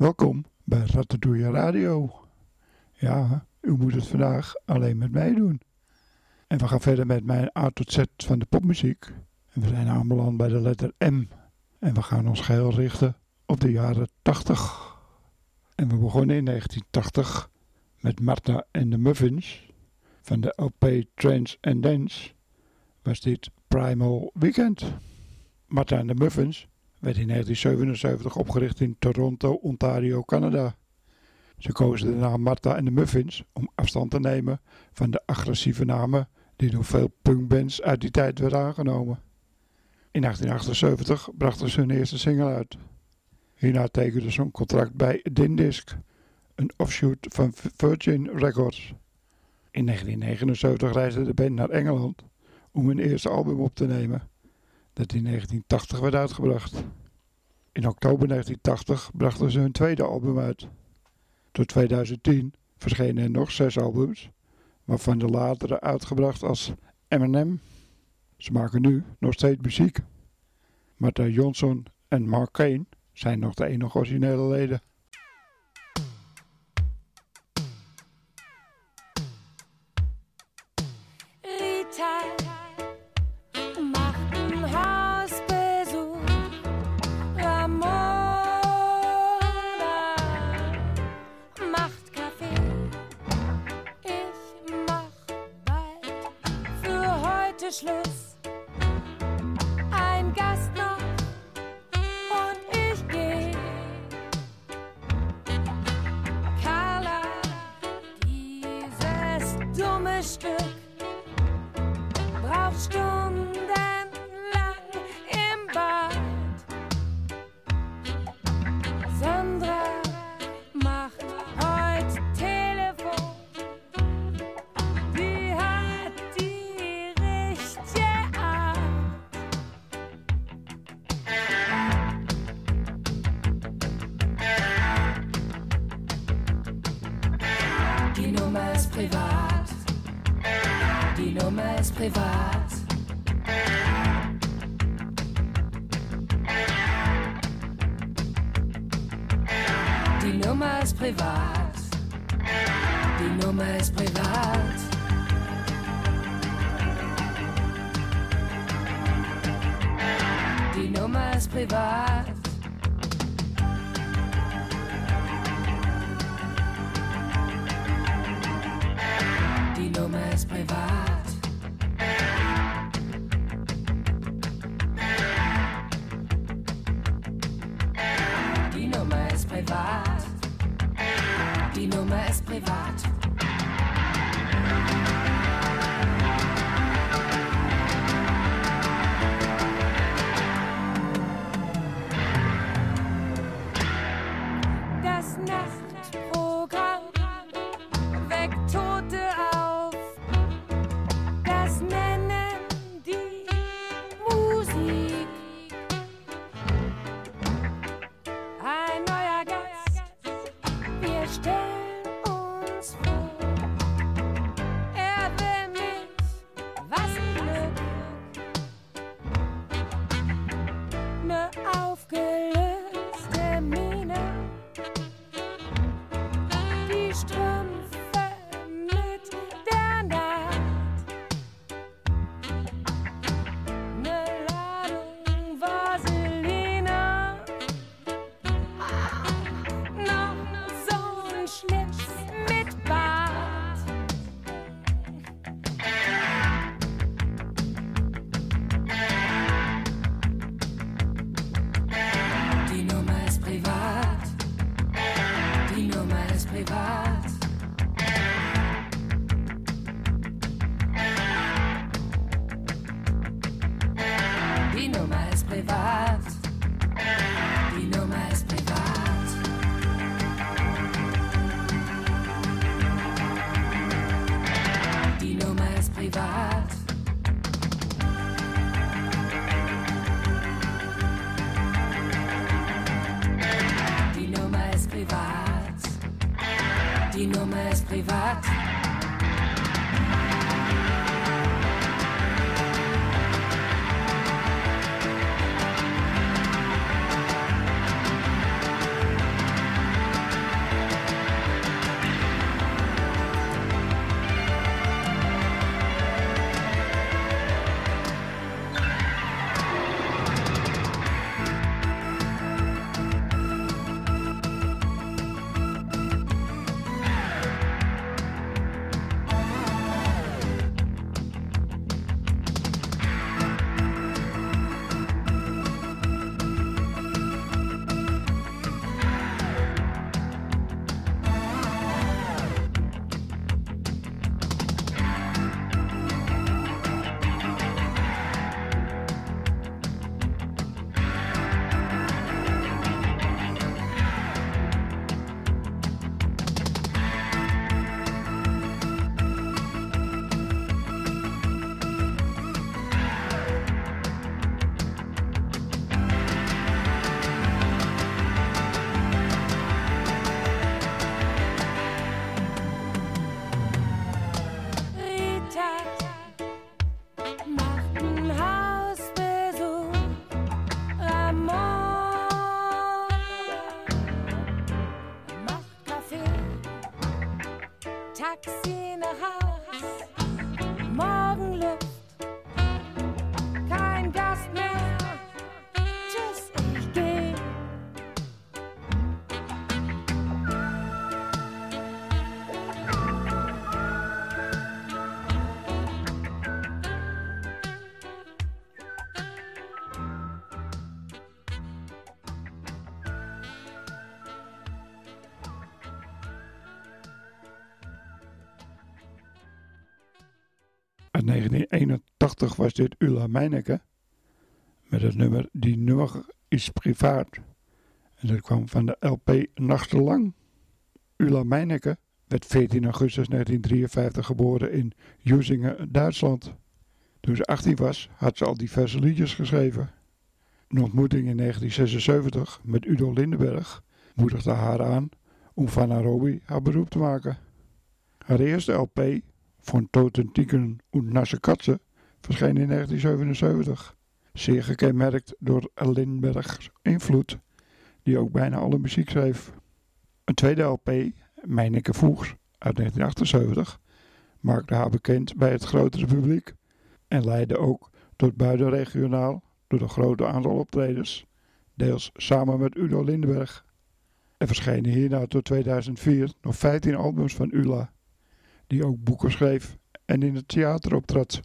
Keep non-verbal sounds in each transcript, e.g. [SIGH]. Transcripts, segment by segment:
Welkom bij Ratatouille Radio. Ja, u moet het vandaag alleen met mij doen. En we gaan verder met mijn A tot Z van de popmuziek. En we zijn aanbeland bij de letter M. En we gaan ons geheel richten op de jaren 80. En we begonnen in 1980 met Martha en de Muffins. Van de LP Trance and Dance was dit Primal Weekend. Martha en de Muffins werd in 1977 opgericht in Toronto, Ontario, Canada. Ze kozen de naam Martha en de Muffins om afstand te nemen van de agressieve namen die door veel punkbands uit die tijd werden aangenomen. In 1978 brachten ze hun eerste single uit. Hierna tekenden ze een contract bij Dindisc, een offshoot van Virgin Records. In 1979 reisde de band naar Engeland om hun eerste album op te nemen, dat in 1980 werd uitgebracht. In oktober 1980 brachten ze hun tweede album uit. Tot 2010 verschenen er nog zes albums, waarvan de latere uitgebracht als M&M. Ze maken nu nog steeds muziek. Martha Johnson en Mark Kane zijn nog de enige originele leden. Was dit Ulla Meineke met het nummer Die nummer is privaat. En dat kwam van de LP Nachtelang. Ulla Meineke werd 14 augustus 1953 geboren in Usingen, Duitsland. Toen ze 18 was, had ze al diverse liedjes geschreven. Een ontmoeting in 1976 met Udo Lindenberg moedigde haar aan om van Nairobi haar beroep te maken. Haar eerste LP, Von Toten Tieken und Nasse Katze, verscheen in 1977. Zeer gekenmerkt door Lindenbergs invloed, die ook bijna alle muziek schreef. Een tweede LP, Meineke Voegs, uit 1978, maakte haar bekend bij het grotere publiek en leidde ook tot buitenregionaal door een groot aantal optredens, deels samen met Udo Lindenberg. Er verschenen hierna tot 2004 nog 15 albums van Ula, die ook boeken schreef en in het theater optrad.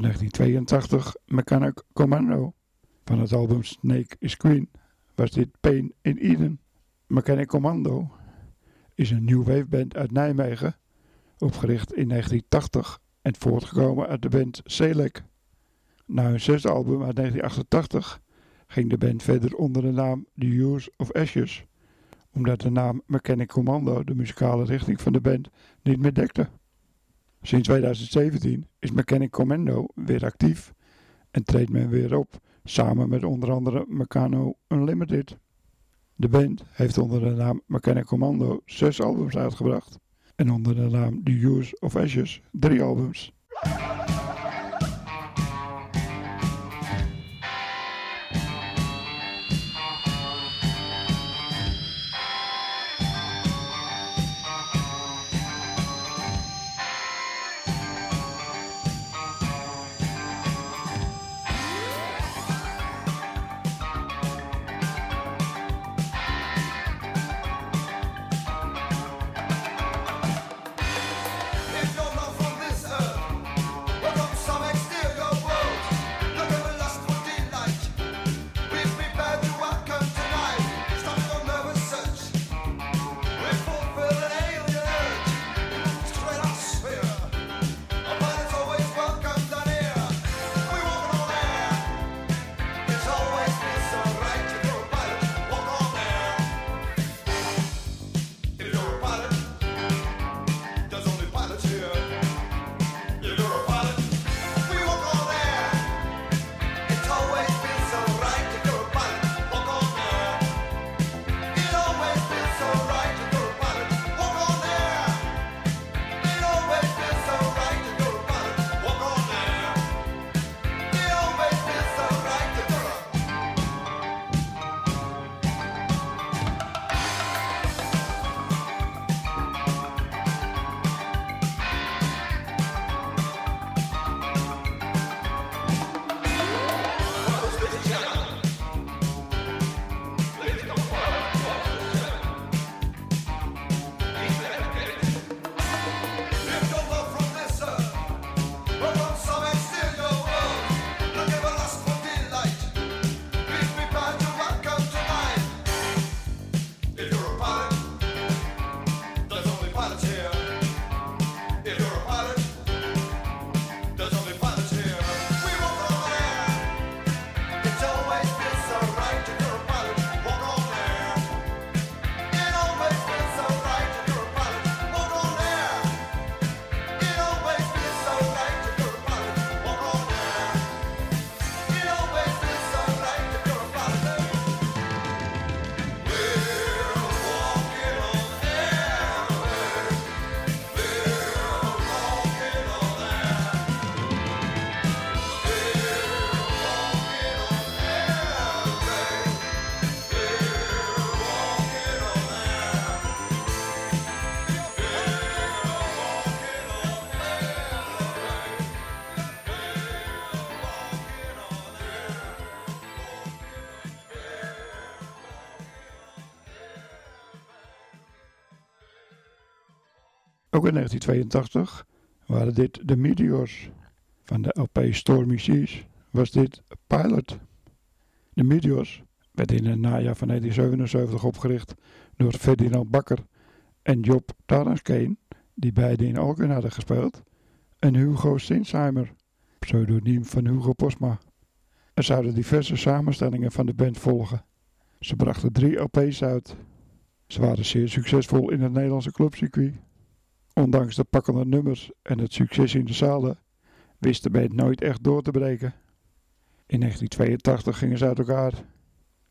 Uit 1982 Mechanic Commando. Van het album Snake is Queen was dit Pain in Eden. Mechanic Commando is een new wave band uit Nijmegen, opgericht in 1980 en voortgekomen uit de band Selec. Na hun zesde album uit 1988 ging de band verder onder de naam The Use of Ashes, omdat de naam Mechanic Commando de muzikale richting van de band niet meer dekte. Sinds 2017 is Mechanic Commando weer actief en treedt men weer op, samen met onder andere Meccano Unlimited. De band heeft onder de naam Mechanic Commando zes albums uitgebracht en onder de naam The Use of Ashes drie albums. Ook in 1982 waren dit de Meteors. Van de LP Stormy Seas was dit Pilot. De Meteors werd in het najaar van 1977 opgericht door Ferdinand Bakker en Job Taranskeen, die beide in Alkmaar hadden gespeeld, en Hugo Sinsheimer, pseudoniem van Hugo Posma. Er zouden diverse samenstellingen van de band volgen. Ze brachten drie LP's uit. Ze waren zeer succesvol in het Nederlandse clubcircuit. Ondanks de pakkende nummers en het succes in de zalen, wist de band nooit echt door te breken. In 1982 gingen ze uit elkaar.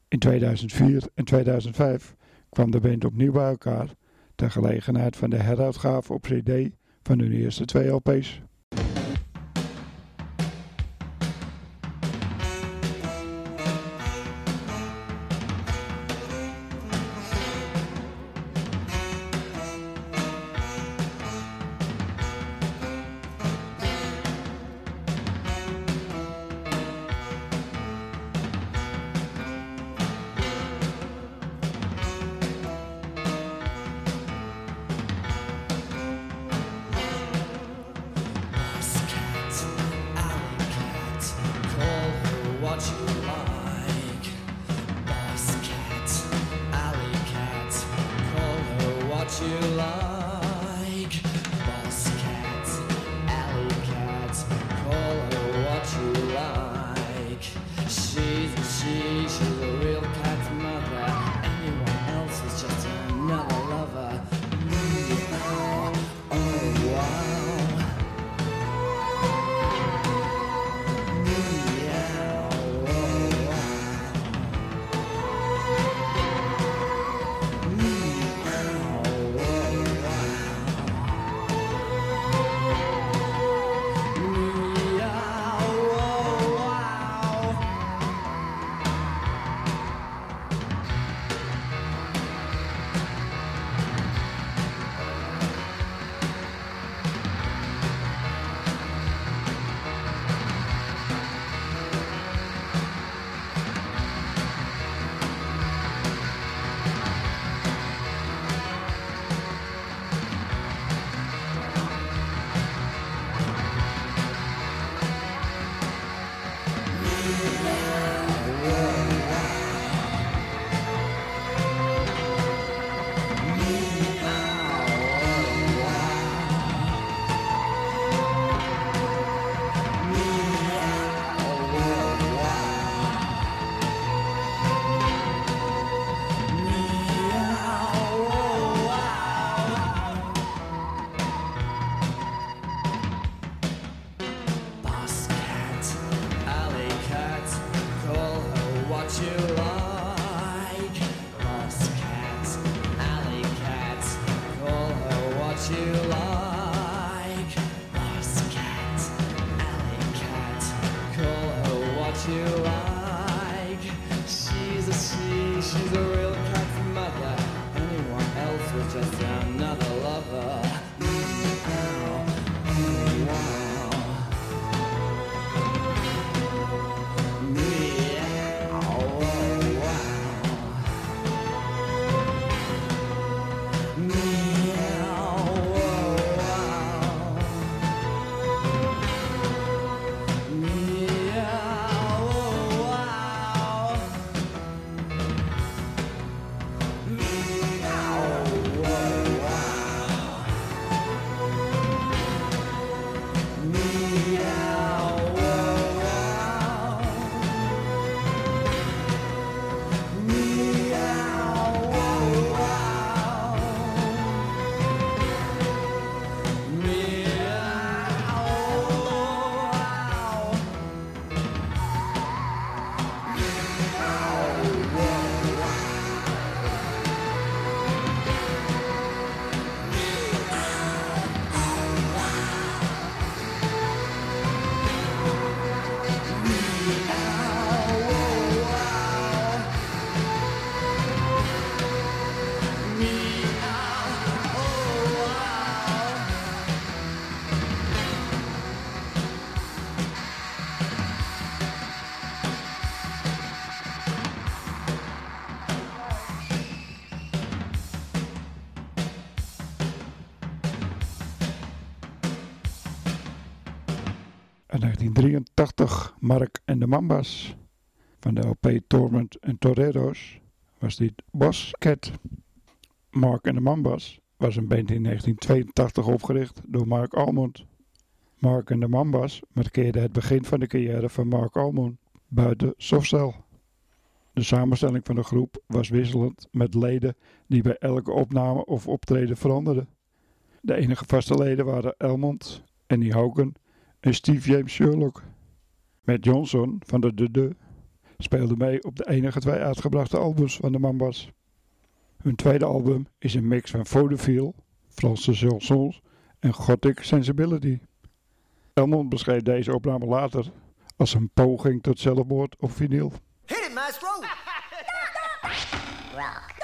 In 2004 en 2005 kwam de band opnieuw bij elkaar ter gelegenheid van de heruitgave op CD van hun eerste twee LP's. your life. you. Uit 1983 Mark en de Mambas. Van de LP Torment en Toreros was dit Boss Cat. Mark en de Mambas was een band in 1982 opgericht door Mark Almond. Mark en de Mambas markeerde het begin van de carrière van Mark Almond buiten Softcell. De samenstelling van de groep was wisselend met leden die bij elke opname of optreden veranderden. De enige vaste leden waren Elmond, Annie Hogan en Steve James Sherlock. Matt Johnson van de De De speelde mee op de enige twee uitgebrachte albums van de Mambas. Hun tweede album is een mix van vaudeville, Franse chansons en gothic sensibility. Elmond beschreef deze opname later als een poging tot zelfmoord op vinyl. Hit it, maestro! [LAUGHS] Hold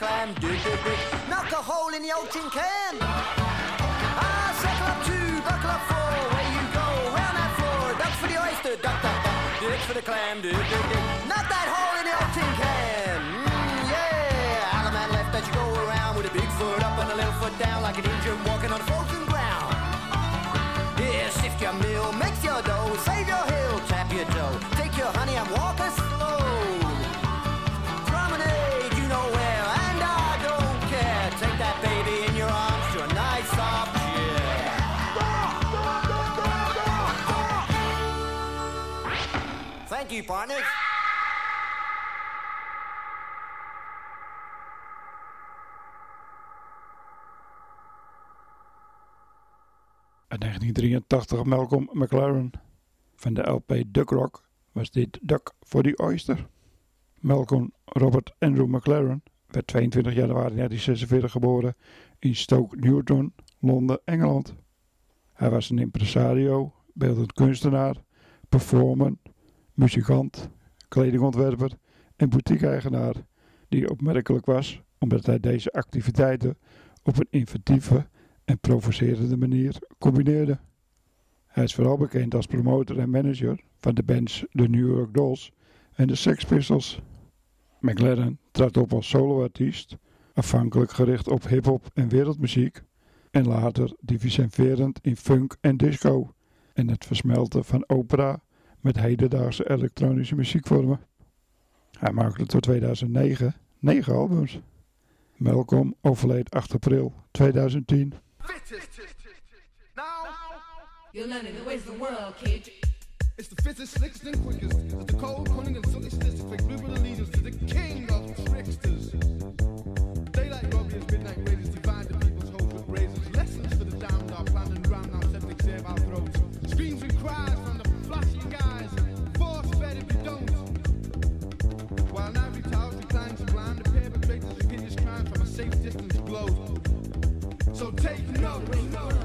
clam, dig, dig, dig, knock a hole in the old tin can. Ah, circle up two, buckle up four, away you go, round that floor, duck for the oyster, duck, duck, duck, dig for the clam, dig, dig, dig, knock that hole in the old tin can. Mm, yeah, all the man left that you go around with a big foot up and a little foot down like an Indian walking on frozen ground. Yeah, sift your meal, mix your dough, save your hill, Uit 1983 Malcolm McLaren. Van de LP Duck Rock was dit Duck for the Oyster. Malcolm Robert Andrew McLaren werd 22 januari 1946 geboren in Stoke Newton, Londen, Engeland. Hij was een impresario, beeldend kunstenaar, performer, muzikant, kledingontwerper en boutique-eigenaar die opmerkelijk was omdat hij deze activiteiten op een inventieve en provocerende manier combineerde. Hij is vooral bekend als promotor en manager van de bands The New York Dolls en de Sex Pistols. McLaren trad op als soloartiest, afhankelijk gericht op hip-hop en wereldmuziek, en later diviserend in funk en disco en het versmelten van opera met hedendaagse elektronische muziekvormen. Hij maakte tot 2009 negen albums. Malcolm overleed 8 april 2010. Now, You're learning the ways of the world, kid. it's the fittest, slickest, and quickest. It's the cold, cunning, and silly statistic. Global allegiance to the king take notes.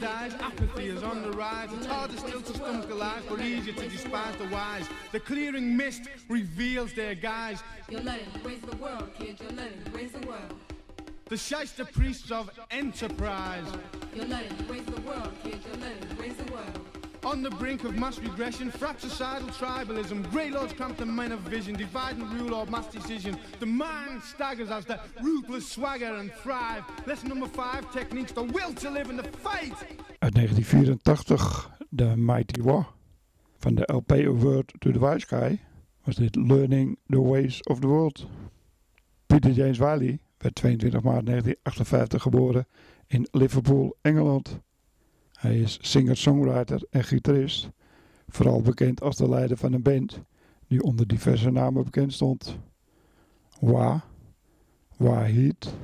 dies, apathy is on the rise. It's harder still to stomach the lies, but easier to despise the wise. The clearing mist reveals their guise. You're letting raise the world, kid. You're letting raise the world. The shyster priests of enterprise. You're letting raise the world, kid. You're letting raise the world. On the brink of mass regression, fratricidal tribalism, grey lords cramped Men of vision, divide and rule or mass decision. The mind staggers as the ruthless swagger and thrive. Lesson number 5, techniques, the will to live in the fight. Uit 1984, The Mighty War. Van de LP A to the Wise Guy was dit Learning the Ways of the World. Peter James Wiley werd 22 maart 1958 geboren in Liverpool, Engeland. Hij is singer-songwriter en gitarist, vooral bekend als de leider van een band die onder diverse namen bekend stond. Wa, Wahid,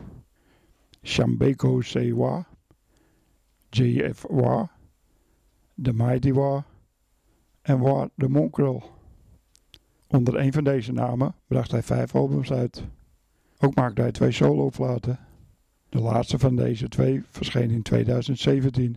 Shambeko Sewa, JF Wa, The Mighty Wa en Wa de Monkrel. Onder een van deze namen bracht hij vijf albums uit. Ook maakte hij twee solo-aflaten. De laatste van deze twee verscheen in 2017.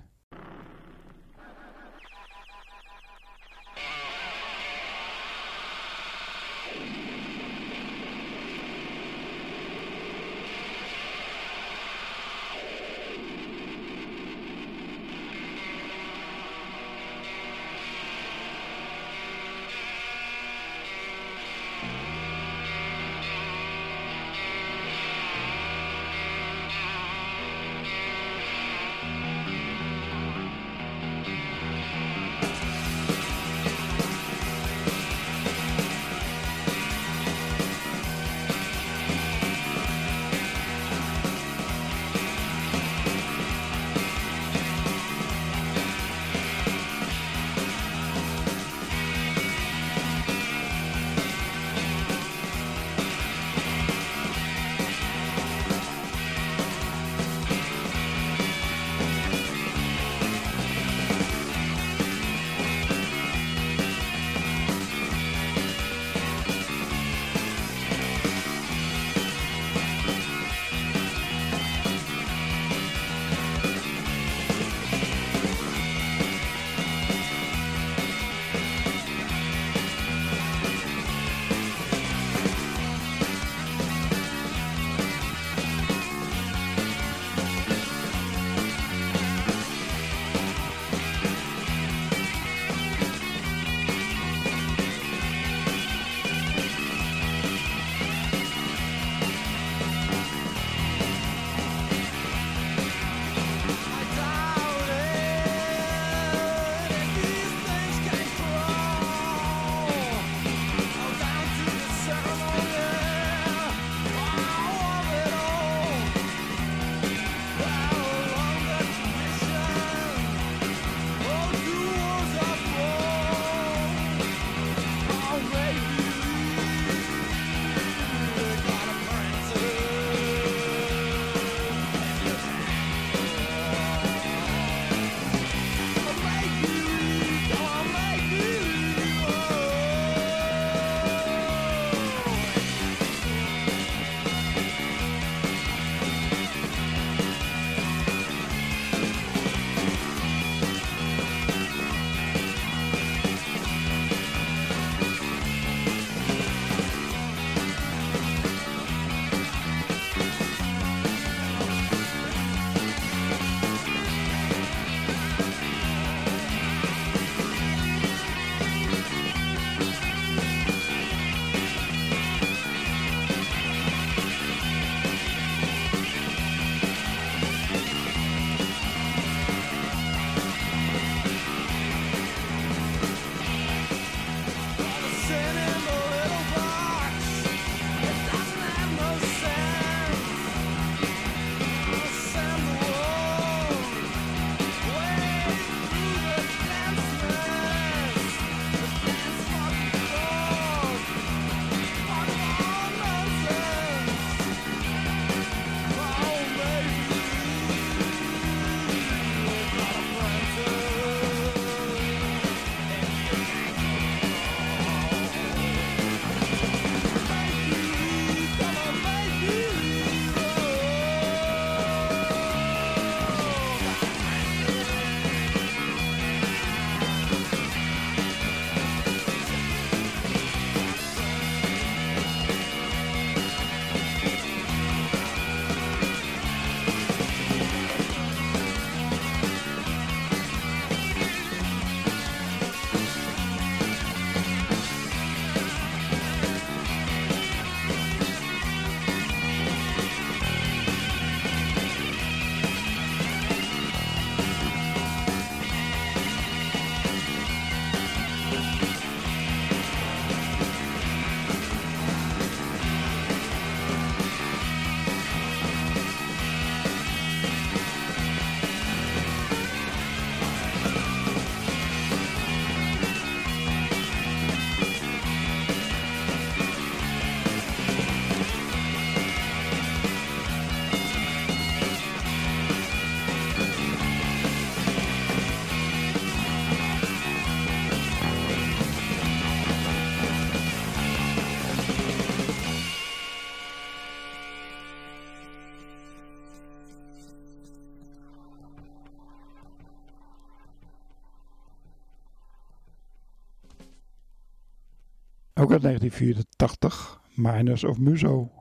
Uit 1984, Miners of Muso.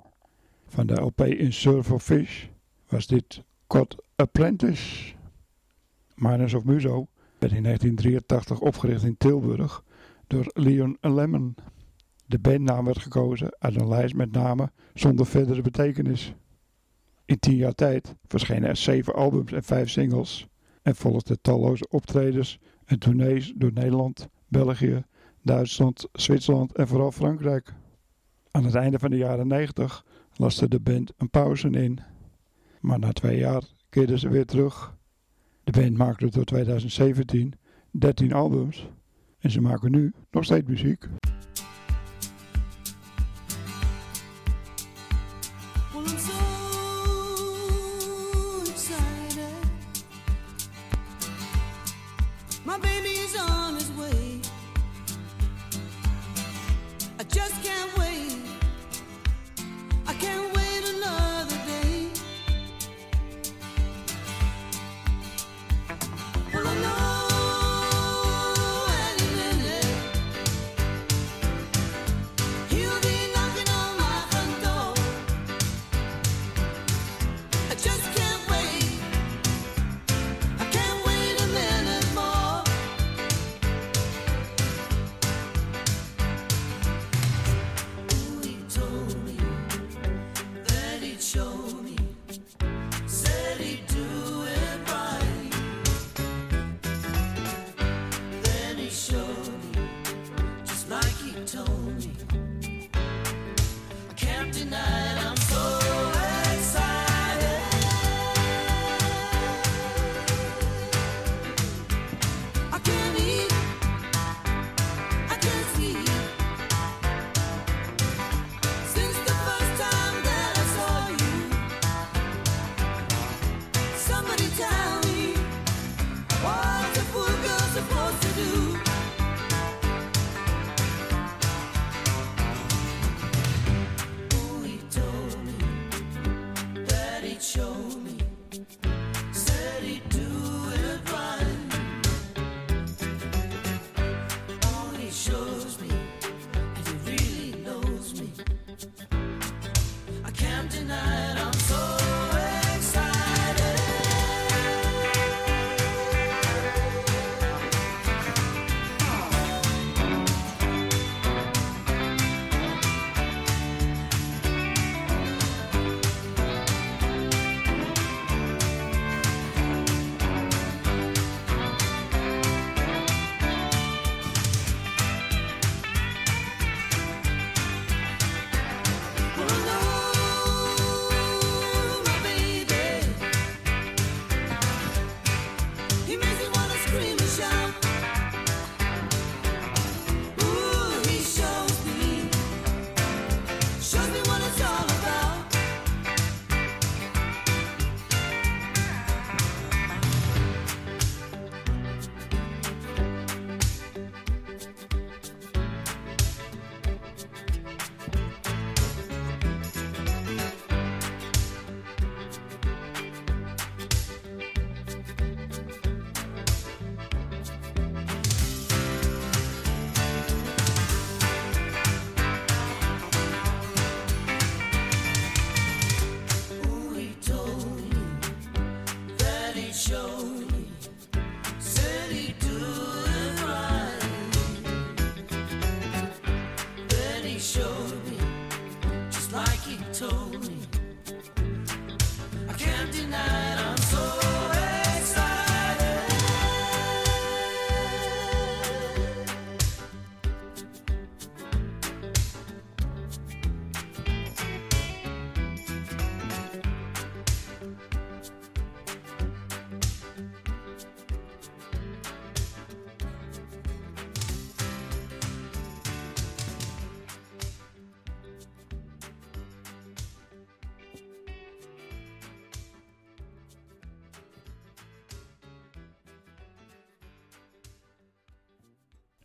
Van de LP In Surf of Fish was dit Cod Apprentice. Miners of Muso werd in 1983 opgericht in Tilburg door Leon Lemon. De bandnaam werd gekozen uit een lijst met namen zonder verdere betekenis. In tien jaar tijd verschenen er zeven albums en vijf singles en volgden talloze optredens en tournees door Nederland, België, Duitsland, Zwitserland en vooral Frankrijk. Aan het einde van de jaren 90 laste de band een pauze in, maar na twee jaar keerden ze weer terug. De band maakte tot 2017 13 albums en ze maken nu nog steeds muziek.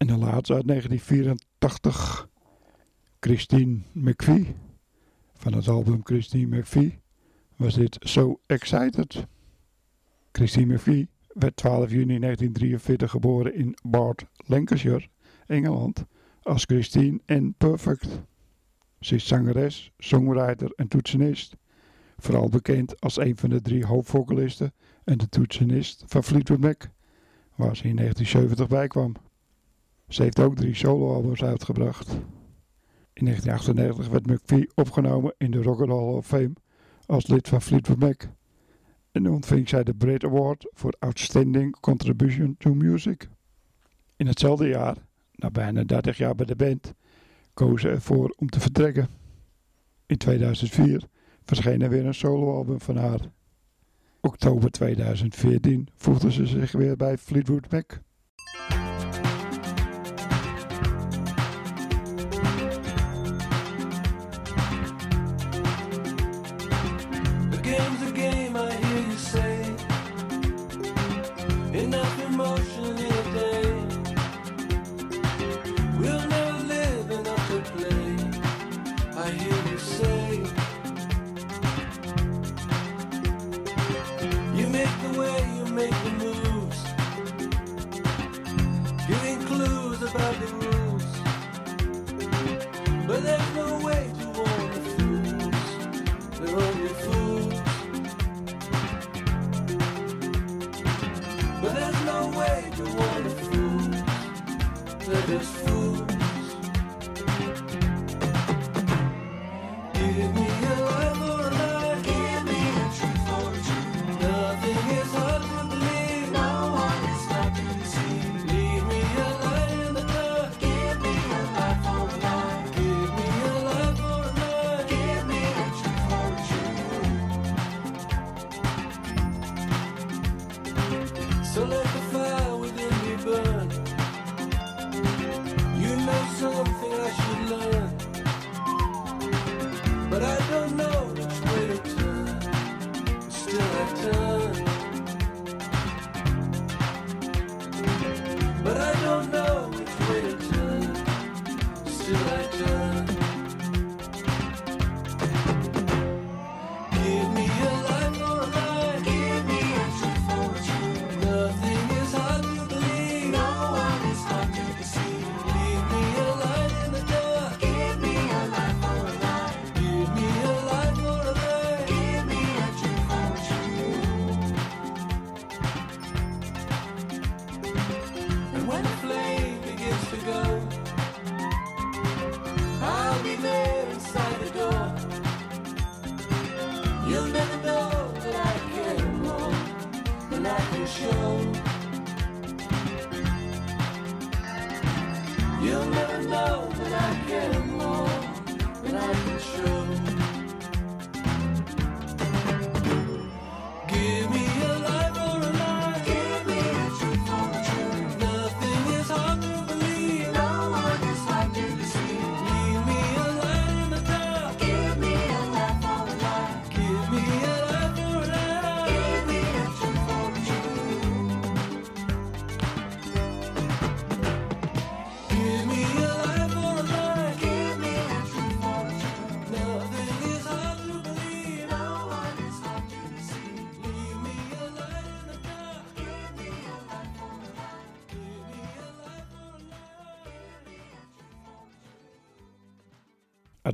De laatste uit 1984, Christine McVie. Van het album Christine McVie was dit So Excited. Christine McVie werd 12 juni 1943 geboren in Bath, Lancashire, Engeland. als Christine en Perfect. Ze is zangeres, songwriter en toetsenist. Vooral bekend als een van de drie hoofdvocalisten en de toetsenist van Fleetwood Mac, waar ze in 1970 bij kwam. Ze heeft ook drie soloalbums uitgebracht. In 1998 werd McVie opgenomen in de Rock and Roll of Fame als lid van Fleetwood Mac. En ontving zij de Brit Award voor Outstanding Contribution to Music. In hetzelfde jaar, na bijna 30 jaar bij de band, koos ze ervoor om te vertrekken. In 2004 verscheen er weer een soloalbum van haar. Oktober 2014 voegde ze zich weer bij Fleetwood Mac. this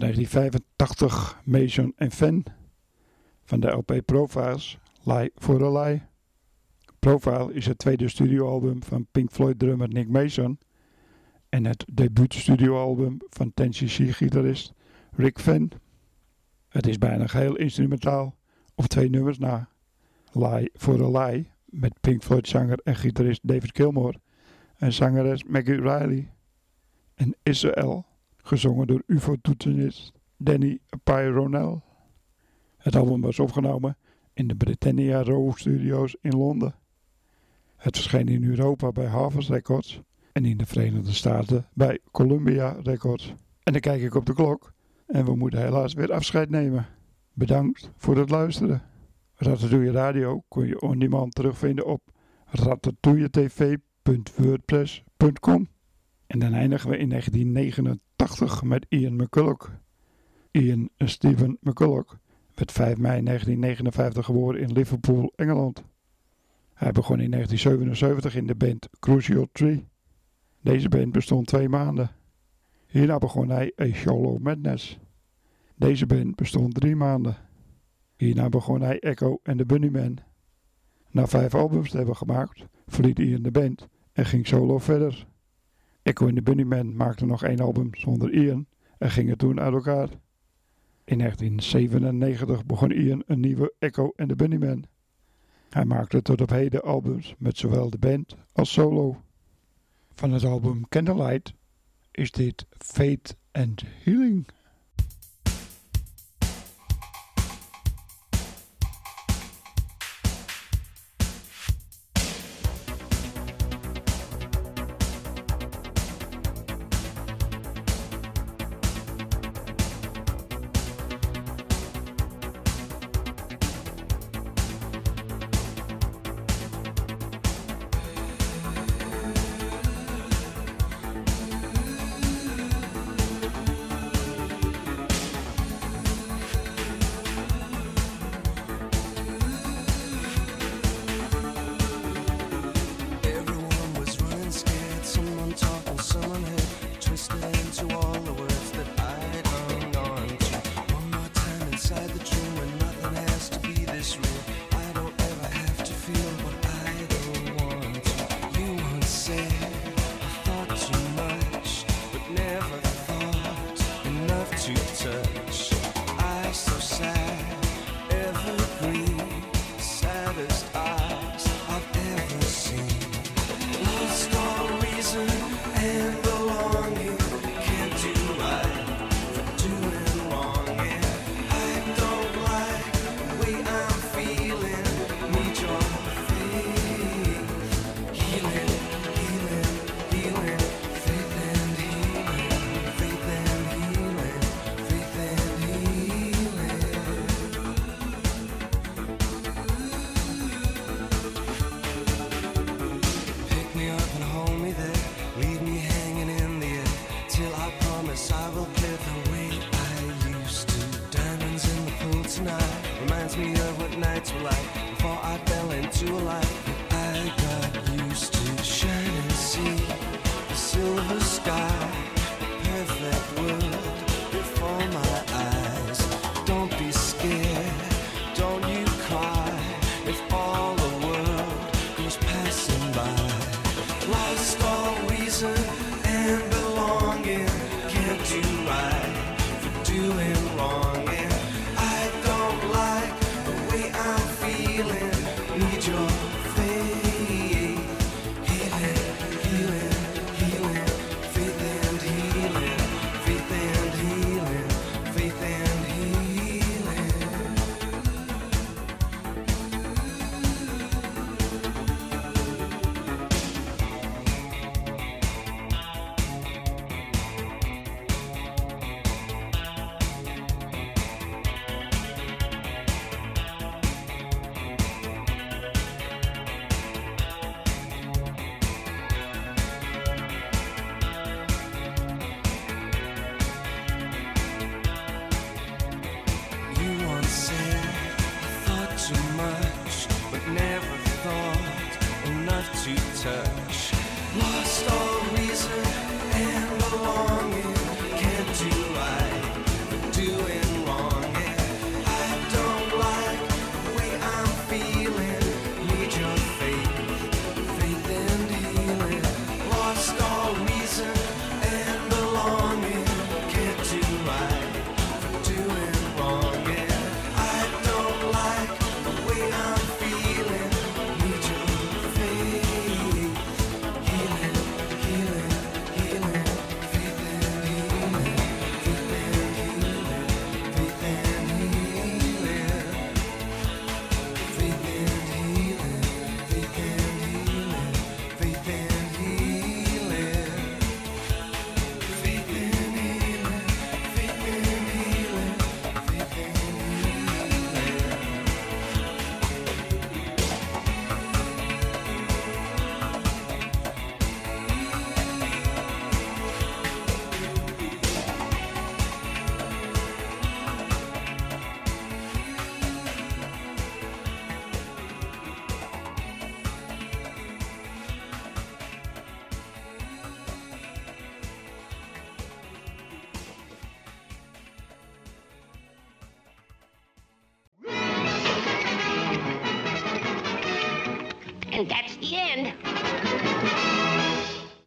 1985 Mason en Fan van de LP Profiles Lie for a Lie. Profile is het tweede studioalbum van Pink Floyd drummer Nick Mason en het debuutstudioalbum van 10cc-gitarist Rick Van. Het is bijna geheel instrumentaal, op twee nummers na. Lie for a Lie met Pink Floyd zanger en gitarist David Gilmour en zangeres Maggie Riley. En Israel, gezongen door UFO-toetsenist Danny Pyronel. Het album was opgenomen in de Britannia Row Studios in Londen. Het verscheen in Europa bij Harvest Records en in de Verenigde Staten bij Columbia Records. En dan kijk ik op de klok en we moeten helaas weer afscheid nemen. Bedankt voor het luisteren. Ratatouille Radio kun je on demand terugvinden op ratatouilletv.wordpress.com En dan eindigen we in 1989 80 met Ian McCulloch. Ian Stephen McCulloch werd 5 mei 1959 geboren in Liverpool, Engeland. Hij begon in 1977 in de band Crucial Tree. Deze band bestond twee maanden. Hierna begon hij A Shallow Madness. Deze band bestond drie maanden. Hierna begon hij Echo en de Bunnymen. Na vijf albums te hebben gemaakt, verliet Ian de band en ging solo verder. Echo en de Bunnymen maakten nog één album zonder Ian en gingen toen uit elkaar. In 1997 begon Ian een nieuwe Echo en de Bunnymen. Hij maakte tot op heden albums met zowel de band als solo. Van het album Candlelight is dit Fate and Healing.